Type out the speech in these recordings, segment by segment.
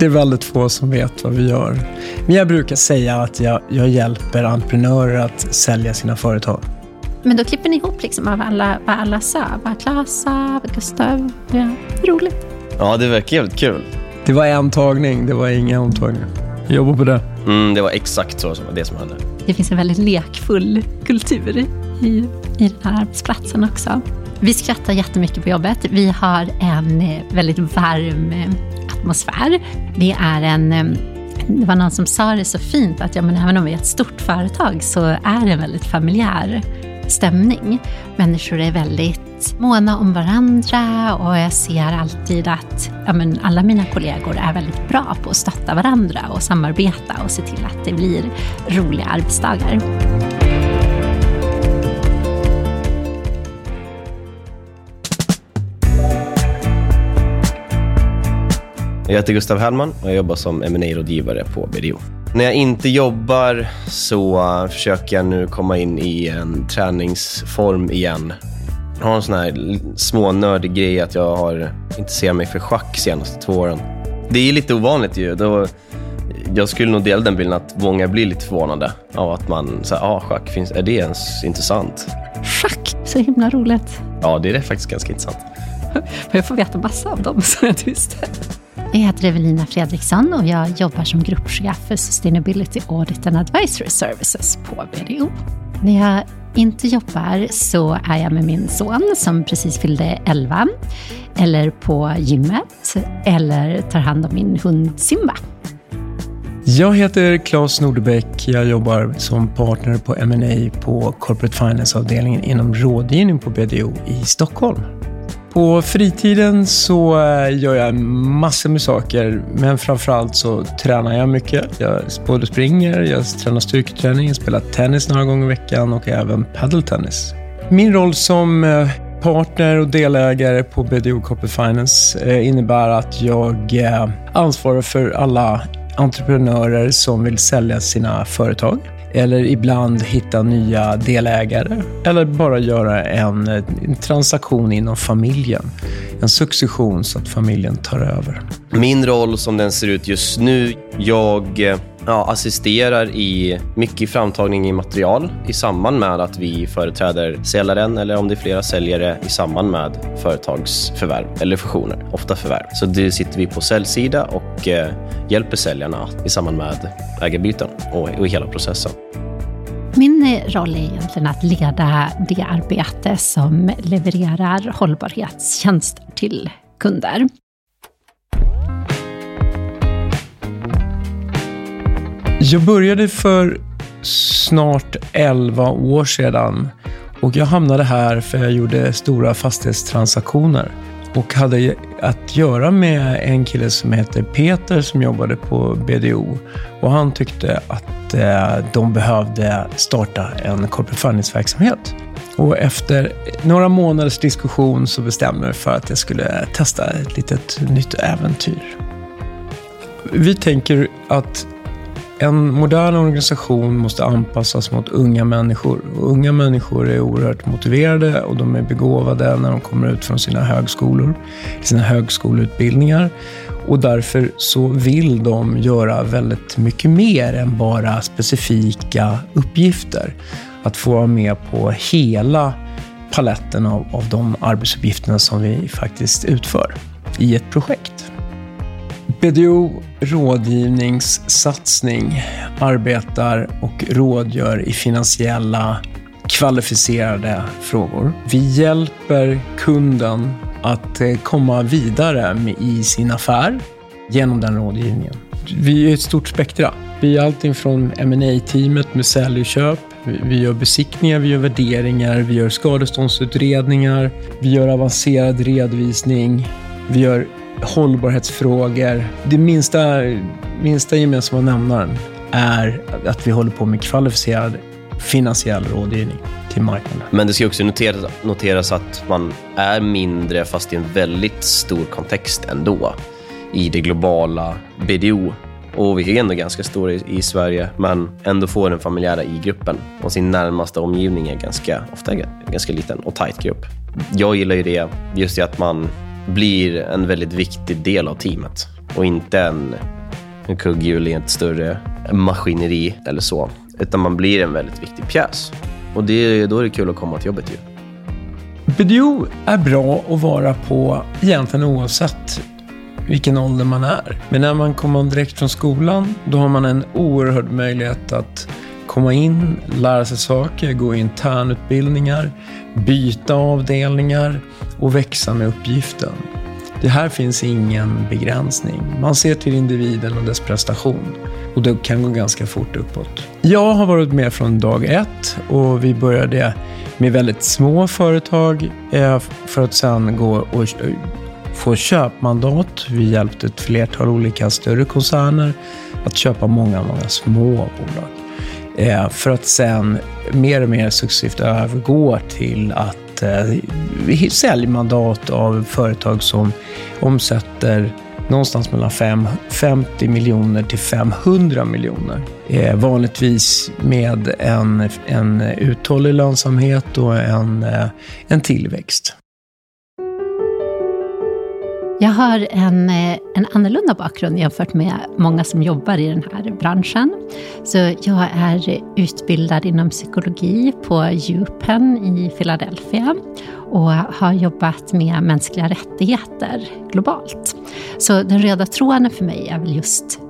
Det är väldigt få som vet vad vi gör. Men jag brukar säga att jag, jag hjälper entreprenörer att sälja sina företag. Men då klipper ni ihop liksom av alla, vad alla sa. Vad Klas sa, vad Gustav... Ja, roligt. Ja, det verkar jävligt kul. Det var en tagning, det var inga omtagningar. Jag jobbar på det. Mm, det var exakt så som det som hände. Det finns en väldigt lekfull kultur i, i den här arbetsplatsen också. Vi skrattar jättemycket på jobbet. Vi har en eh, väldigt varm eh, atmosfär. Det är en eh, det var någon som sa det så fint att ja, men även om vi är ett stort företag så är det en väldigt familjär stämning. Människor är väldigt måna om varandra och jag ser alltid att ja, men alla mina kollegor är väldigt bra på att stötta varandra och samarbeta och se till att det blir roliga arbetsdagar. Jag heter Gustav Hellman och jag jobbar som ma rådgivare på BDO. När jag inte jobbar så försöker jag nu komma in i en träningsform igen. Jag har en sån här smånördig grej att jag har intresserat mig för schack de senaste två åren. Det är lite ovanligt ju. Då, jag skulle nog dela den bilden att många blir lite förvånade av att man säger, ah, schack, finns, är det ens intressant? Schack, så himla roligt. Ja, det är faktiskt ganska intressant. Jag får veta massa om dem, så jag visste. Jag heter Evelina Fredriksson och jag jobbar som gruppchef för Sustainability Audit and Advisory Services på BDO. När jag inte jobbar så är jag med min son som precis fyllde 11, eller på gymmet, eller tar hand om min hund Simba. Jag heter Claes Nordebäck. Jag jobbar som partner på M&A på Corporate Finance-avdelningen inom rådgivning på BDO i Stockholm. På fritiden så eh, gör jag massor med saker, men framförallt så tränar jag mycket. Jag både springer, jag tränar styrketräning, spelar tennis några gånger i veckan och även padeltennis. Min roll som eh, partner och delägare på BDO Corporate Finance eh, innebär att jag ansvarar för alla entreprenörer som vill sälja sina företag eller ibland hitta nya delägare eller bara göra en, en, transaktion inom familjen. En succession så att familjen tar över. Min roll som den ser ut just nu, jag eh, ja, assisterar i mycket framtagning i material i samband med att vi företräder säljaren eller om det är flera säljare i samband med företagsförvärv eller fusioner, ofta förvärv. Så det sitter vi på säljsida och eh, hjälper säljarna i samband med ägarbyten och, och i hela processen. Min eh, roll är egentligen att leda det arbete som levererar hållbarhetstjänster till kunder. Jag började för snart 11 år sedan och jag hamnade här för jag gjorde stora fastighetstransaktioner och hade att göra med en kille som heter Peter som jobbade på BDO. Och han tyckte att eh, de behövde starta en corporate finance-verksamhet. Och efter några månaders diskussion så bestämde jag för att jag skulle testa ett litet nytt äventyr. Vi tänker att en modern organisation måste anpassas mot unga människor. Och unga människor är oerhört motiverade och de är begåvade när de kommer ut från sina högskolor, sina högskoleutbildningar. Och därför så vill de göra väldigt mycket mer än bara specifika uppgifter. Att få vara med på hela paletten av, av de arbetsuppgifterna som vi faktiskt utför i ett projekt. BDO rådgivningssatsning arbetar och rådgör i finansiella kvalificerade frågor. Vi hjälper kunden att eh, komma vidare i sin affär genom den rådgivningen. Vi är ett stort spektra. Vi är allting från ma teamet med sälj och köp. Vi gör besiktningar, vi gör värderingar, vi gör skadeståndsutredningar, vi gör avancerad redovisning, vi gör hållbarhetsfrågor. Det minsta, minsta gemensamma nämnaren är att vi håller på med kvalificerad finansiell rådgivning till marknaden. Men det ska också noteras, noteras att man är mindre, fast i en väldigt stor kontext ändå, i det globala BDO. Och vi är ändå ganska stora i, i Sverige, men ändå får den familjära i gruppen och sin närmaste omgivning är ganska, ofta ganska liten och tight grupp. Jag gillar ju det, just det att man blir en väldigt viktig del av teamet. och inte en, en kugghjul i ett större maskineri eller så. Utan man blir en väldigt viktig pjäs. Och det, då är det kul att komma till jobbet ju. BDO är bra att vara på egentligen oavsett vilken ålder man är. Men när man kommer direkt från skolan, då har man en oerhörd möjlighet att komma in, lära sig saker, gå internutbildningar, byta avdelningar och växa med uppgiften. Det här finns ingen begränsning. Man ser till individen och dess prestation och det kan gå ganska fort uppåt. Jag har varit med från dag ett och vi började med väldigt små företag eh, för att sen gå och få köpmandat. Vi hjälpte ett flertal olika större koncerner att köpa många, många små bolag. Eh, för att sen mer och mer successivt övergå till att eh, säljmandat av företag som omsätter någonstans mellan 5, 50 miljoner till 500 miljoner. Eh, vanligtvis med en, en uthållig lönsamhet och en, eh, en tillväxt. Jag har en, eh, en annorlunda bakgrund jämfört med många som jobbar i den här branschen. Så jag är utbildad inom psykologi på UPenn i Philadelphia och har jobbat med mänskliga rättigheter globalt. Så den röda tråden för mig är väl just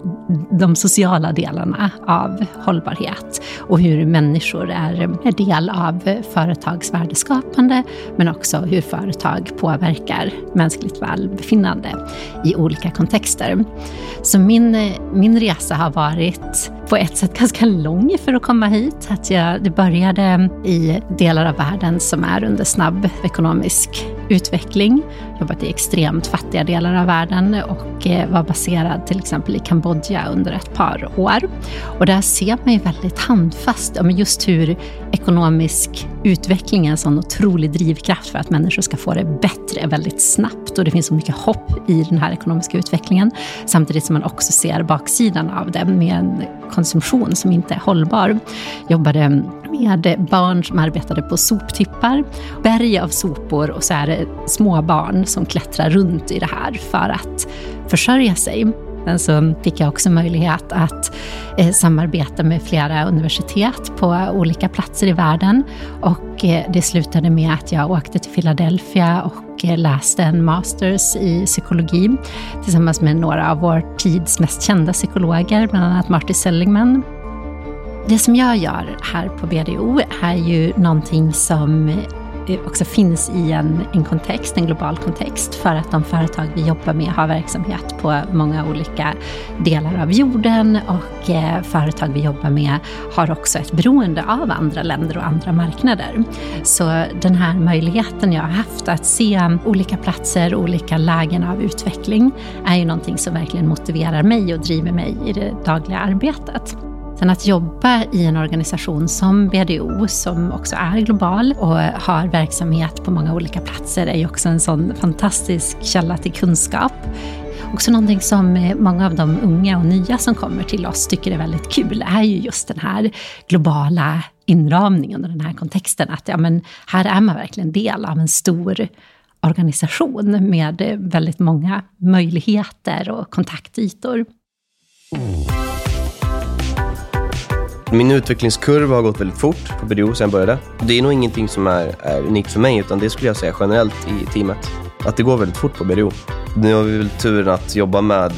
de sociala delarna av hållbarhet och hur människor är, del av företags värdeskapande men också hur företag påverkar mänskligt välbefinnande i olika kontexter. Så min, min resa har varit på ett sätt ganska lång för att komma hit. Att jag, det började i delar av världen som är under snabb ekonomisk utveckling. Jobbat i extremt fattiga delar av världen och eh, var baserad till exempel i Kambodja under ett par år. Och där ser man ju väldigt handfast just hur ekonomisk utveckling är en sån otrolig drivkraft för att människor ska få det bättre väldigt snabbt. Och det finns så mycket hopp i den här ekonomiska utvecklingen. Samtidigt som man också ser baksidan av det med en konsumtion som inte är hållbar. Jobbade med barn som arbetade på soptippar, berg av sopor och så är det små barn som klättrar runt i det här för att försörja sig. Sen så fick jag också möjlighet att eh, samarbeta med flera universitet på olika platser i världen. Och eh, det slutade med att jag åkte till Philadelphia och eh, läste en masters i psykologi tillsammans med några av vår tids mest kända psykologer, bland annat Marty Seligman. Det som jag gör här på BDO är ju någonting som eh, också finns i en, en kontext, en global kontext, för att de företag vi jobbar med har verksamhet på många olika delar av jorden och eh, företag vi jobbar med har också ett beroende av andra länder och andra marknader. Så den här möjligheten jag har haft att se olika platser, olika lägen av utveckling är ju någonting som verkligen motiverar mig och driver mig i det dagliga arbetet. Sen att jobba i en organisation som BDO, som också är global och har verksamhet på många olika platser, är ju också en sån fantastisk källa till kunskap. Också någonting som eh, många av de unga och nya som kommer till oss tycker är väldigt kul, är ju just den här globala inramningen och den här kontexten. Att ja, men här är man verkligen del av en stor organisation med väldigt många möjligheter och kontaktytor. Min utvecklingskurva har gått väldigt fort på BDO sedan jag började. Det är nog ingenting som är, är unikt för mig, utan det skulle jag säga generellt i teamet. Att det går väldigt fort på BDO. Nu har vi väl turen att jobba med,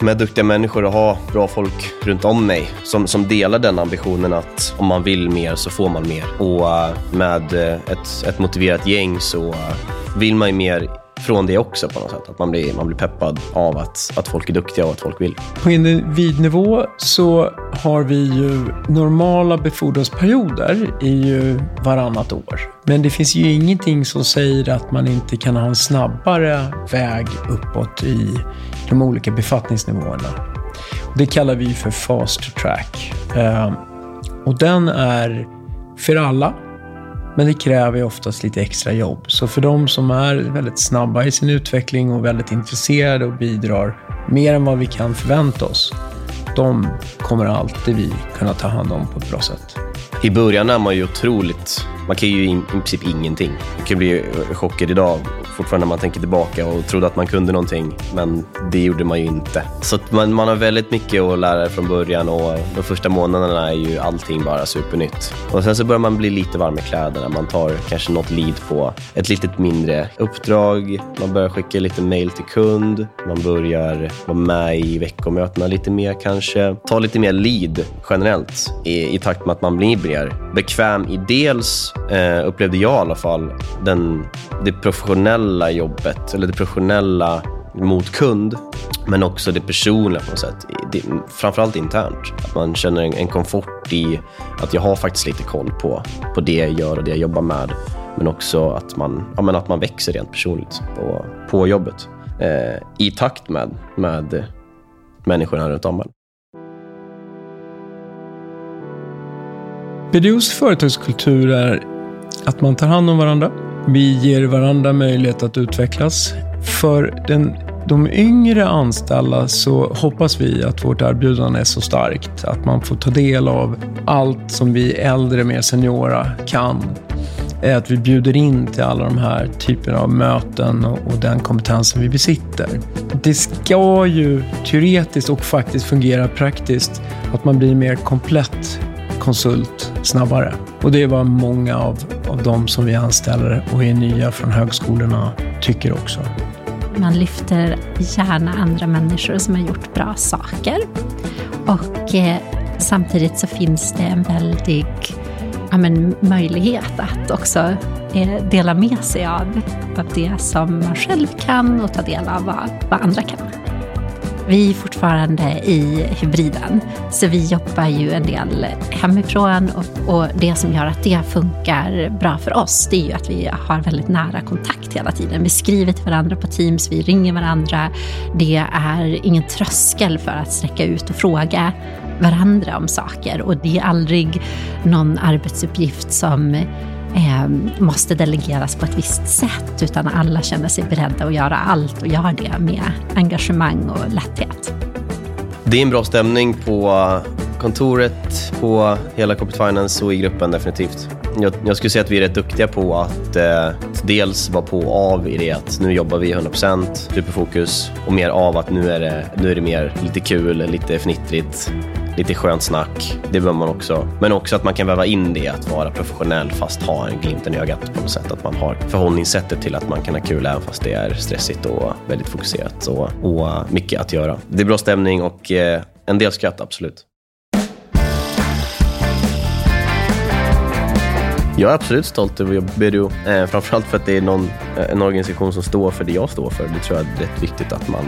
med duktiga människor och ha bra folk runt om mig som, som delar den ambitionen att om man vill mer så får man mer. Och uh, med uh, ett, ett motiverat gäng så uh, vill man ju mer från det också på något sätt. Att man blir, man blir peppad av att, att folk är duktiga och att folk vill. På individnivå så har vi ju normala befordransperioder i ju varannat år. Men det finns ju ingenting som säger att man inte kan ha en snabbare väg uppåt i de olika befattningsnivåerna. Det kallar vi för fast track. Ehm, och den är för alla men det kräver ju oftast lite extra jobb. Så för de som är väldigt snabba i sin utveckling och väldigt intresserade och bidrar mer än vad vi kan förvänta oss, de kommer alltid vi kunna ta hand om på ett bra sätt. I början är man ju otroligt... Man kan ju i princip ingenting. Man kan bli chockad idag fortfarande när man tänker tillbaka och trodde att man kunde någonting, men det gjorde man ju inte. Så man, man har väldigt mycket att lära från början och de första månaderna är ju allting bara supernytt. Och sen så börjar man bli lite varm i kläderna. Man tar kanske något lead på ett litet mindre uppdrag. Man börjar skicka lite mail till kund. Man börjar vara med i veckomötena lite mer kanske. Ta lite mer lead generellt i, i takt med att man blir mer bekväm i dels, eh, upplevde jag i alla fall, den, det professionella jobbet, eller det professionella mot kund, men också det personliga på något sätt. Det, framförallt internt. Att man känner en, en, komfort i att jag har faktiskt lite koll på, på det jag gör och det jag jobbar med. Men också att man, ja, men att man växer rent personligt på, på jobbet. Eh, I takt med, med människorna runt om en. BDOs företagskultur är att man tar hand om varandra. Vi ger varandra möjlighet att utvecklas. För den, de yngre anställda så hoppas vi att vårt erbjudande är så starkt att man får ta del av allt som vi äldre, mer seniora kan. Är att vi bjuder in till alla de här typerna av möten och, och den kompetensen vi besitter. Det ska ju teoretiskt och faktiskt fungera praktiskt att man blir mer komplett konsult snabbare. Och det är vad många av, av de som vi anställer och är nya från högskolorna tycker också. Man lyfter gärna andra människor som har gjort bra saker. Och eh, samtidigt så finns det en väldig ja, men, möjlighet att också eh, dela med sig av, av det som man själv kan och ta del av vad, vad andra kan. Vi är fortfarande i hybriden, så vi jobbar ju en del hemifrån och, och, det som gör att det funkar bra för oss, det är ju att vi har väldigt nära kontakt hela tiden. Vi skriver till varandra på Teams, vi ringer varandra. Det är ingen tröskel för att sträcka ut och fråga varandra om saker och det är aldrig någon arbetsuppgift som Ehm, måste delegeras på ett visst sätt, utan alla känner sig beredda att göra allt och gör det med engagemang och lätthet. Det är en bra stämning på kontoret, på hela Corporate Finance och i gruppen definitivt. Jag, jag skulle säga att vi är rätt duktiga på att eh, dels vara på och av i det att nu jobbar vi 100% superfokus och mer av att nu är det, nu är det mer lite kul, lite fnittrigt lite skönt snack. Det behöver man också. Men också att man kan väva in det att vara professionell fast ha en glimten i ögat på något sätt. Att man har förhållningssättet till att man kan ha kul även fast det är stressigt och väldigt fokuserat och, och mycket att göra. Det är bra stämning och eh, en del skratt, absolut. Jag är absolut stolt över BDO. Eh, framförallt för att det är någon, eh, en organisation som står för det jag står för. Det tror jag är rätt viktigt att man,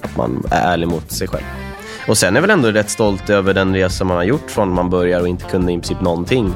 att man är ärlig mot sig själv. Och sen är jag väl ändå rätt stolt över den resa man har gjort från man börjar och inte kunde i princip någonting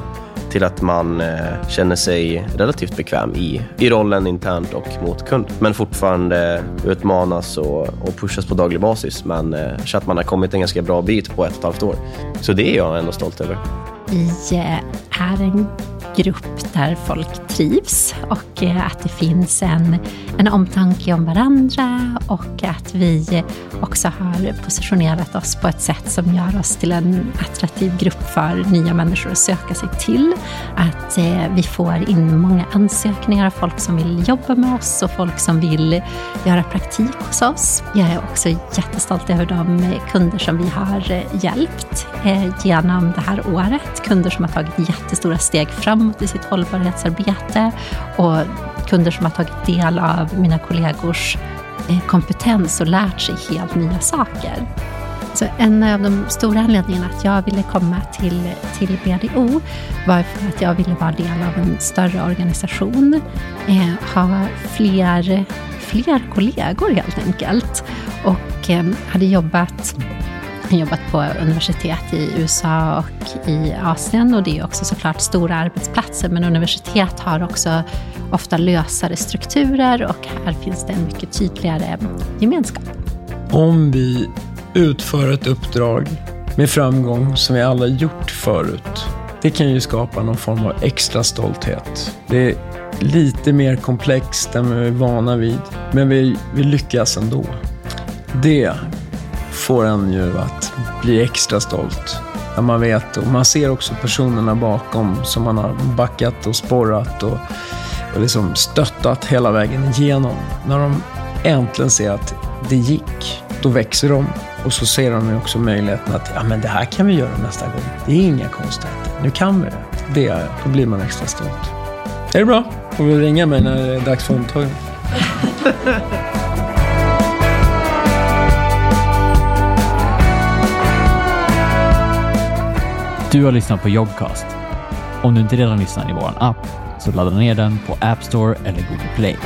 till att man eh, känner sig relativt bekväm i, i rollen internt och mot kund. Men fortfarande utmanas och, och pushas på daglig basis. Men eh, så att man har kommit en ganska bra bit på ett och ett halvt år. Så det är jag ändå stolt över. Vi eh, är en grupp där folk trivs och eh, att det finns en, en omtanke om varandra och att vi också har positionerat oss på ett sätt som gör oss till en attraktiv grupp för nya människor att söka sig till. Att eh, vi får in många ansökningar av folk som vill jobba med oss och folk som vill göra praktik hos oss. Jag är också jättestolt över de kunder som vi har eh, hjälpt genom det här året. Kunder som har tagit jättestora steg framåt framåt i sitt hållbarhetsarbete och kunder som har tagit del av mina kollegors eh, kompetens och lärt sig helt nya saker. Så en av de stora anledningarna att jag ville komma till, till BDO var för att jag ville vara del av en större organisation, eh, ha fler, fler kollegor helt enkelt och eh, hade jobbat jobbat på universitet i USA och i Asien och det är också såklart stora arbetsplatser men universitet har också ofta lösare strukturer och här finns det en mycket tydligare gemenskap. Om vi utför ett uppdrag med framgång som vi alla gjort förut, det kan ju skapa någon form av extra stolthet. Det är lite mer komplext än vi är vana vid, men vi, vi lyckas ändå. Det får en ju att bli extra stolt. När man vet och man ser också personerna bakom som man har backat och sporrat och och liksom stöttat hela vägen igenom. När de äntligen ser att det gick, då växer de och så ser de också möjligheten att ja, men det här kan vi göra nästa gång. Det är inga konstigheter. Nu kan vi det. det då blir man extra stolt. Är det bra? Får du ringa mig när det är dags för omtagning. Du har lyssnat på Jobcast. Om du inte redan lyssnar i vår app så ladda ner den på App Store eller Google Play.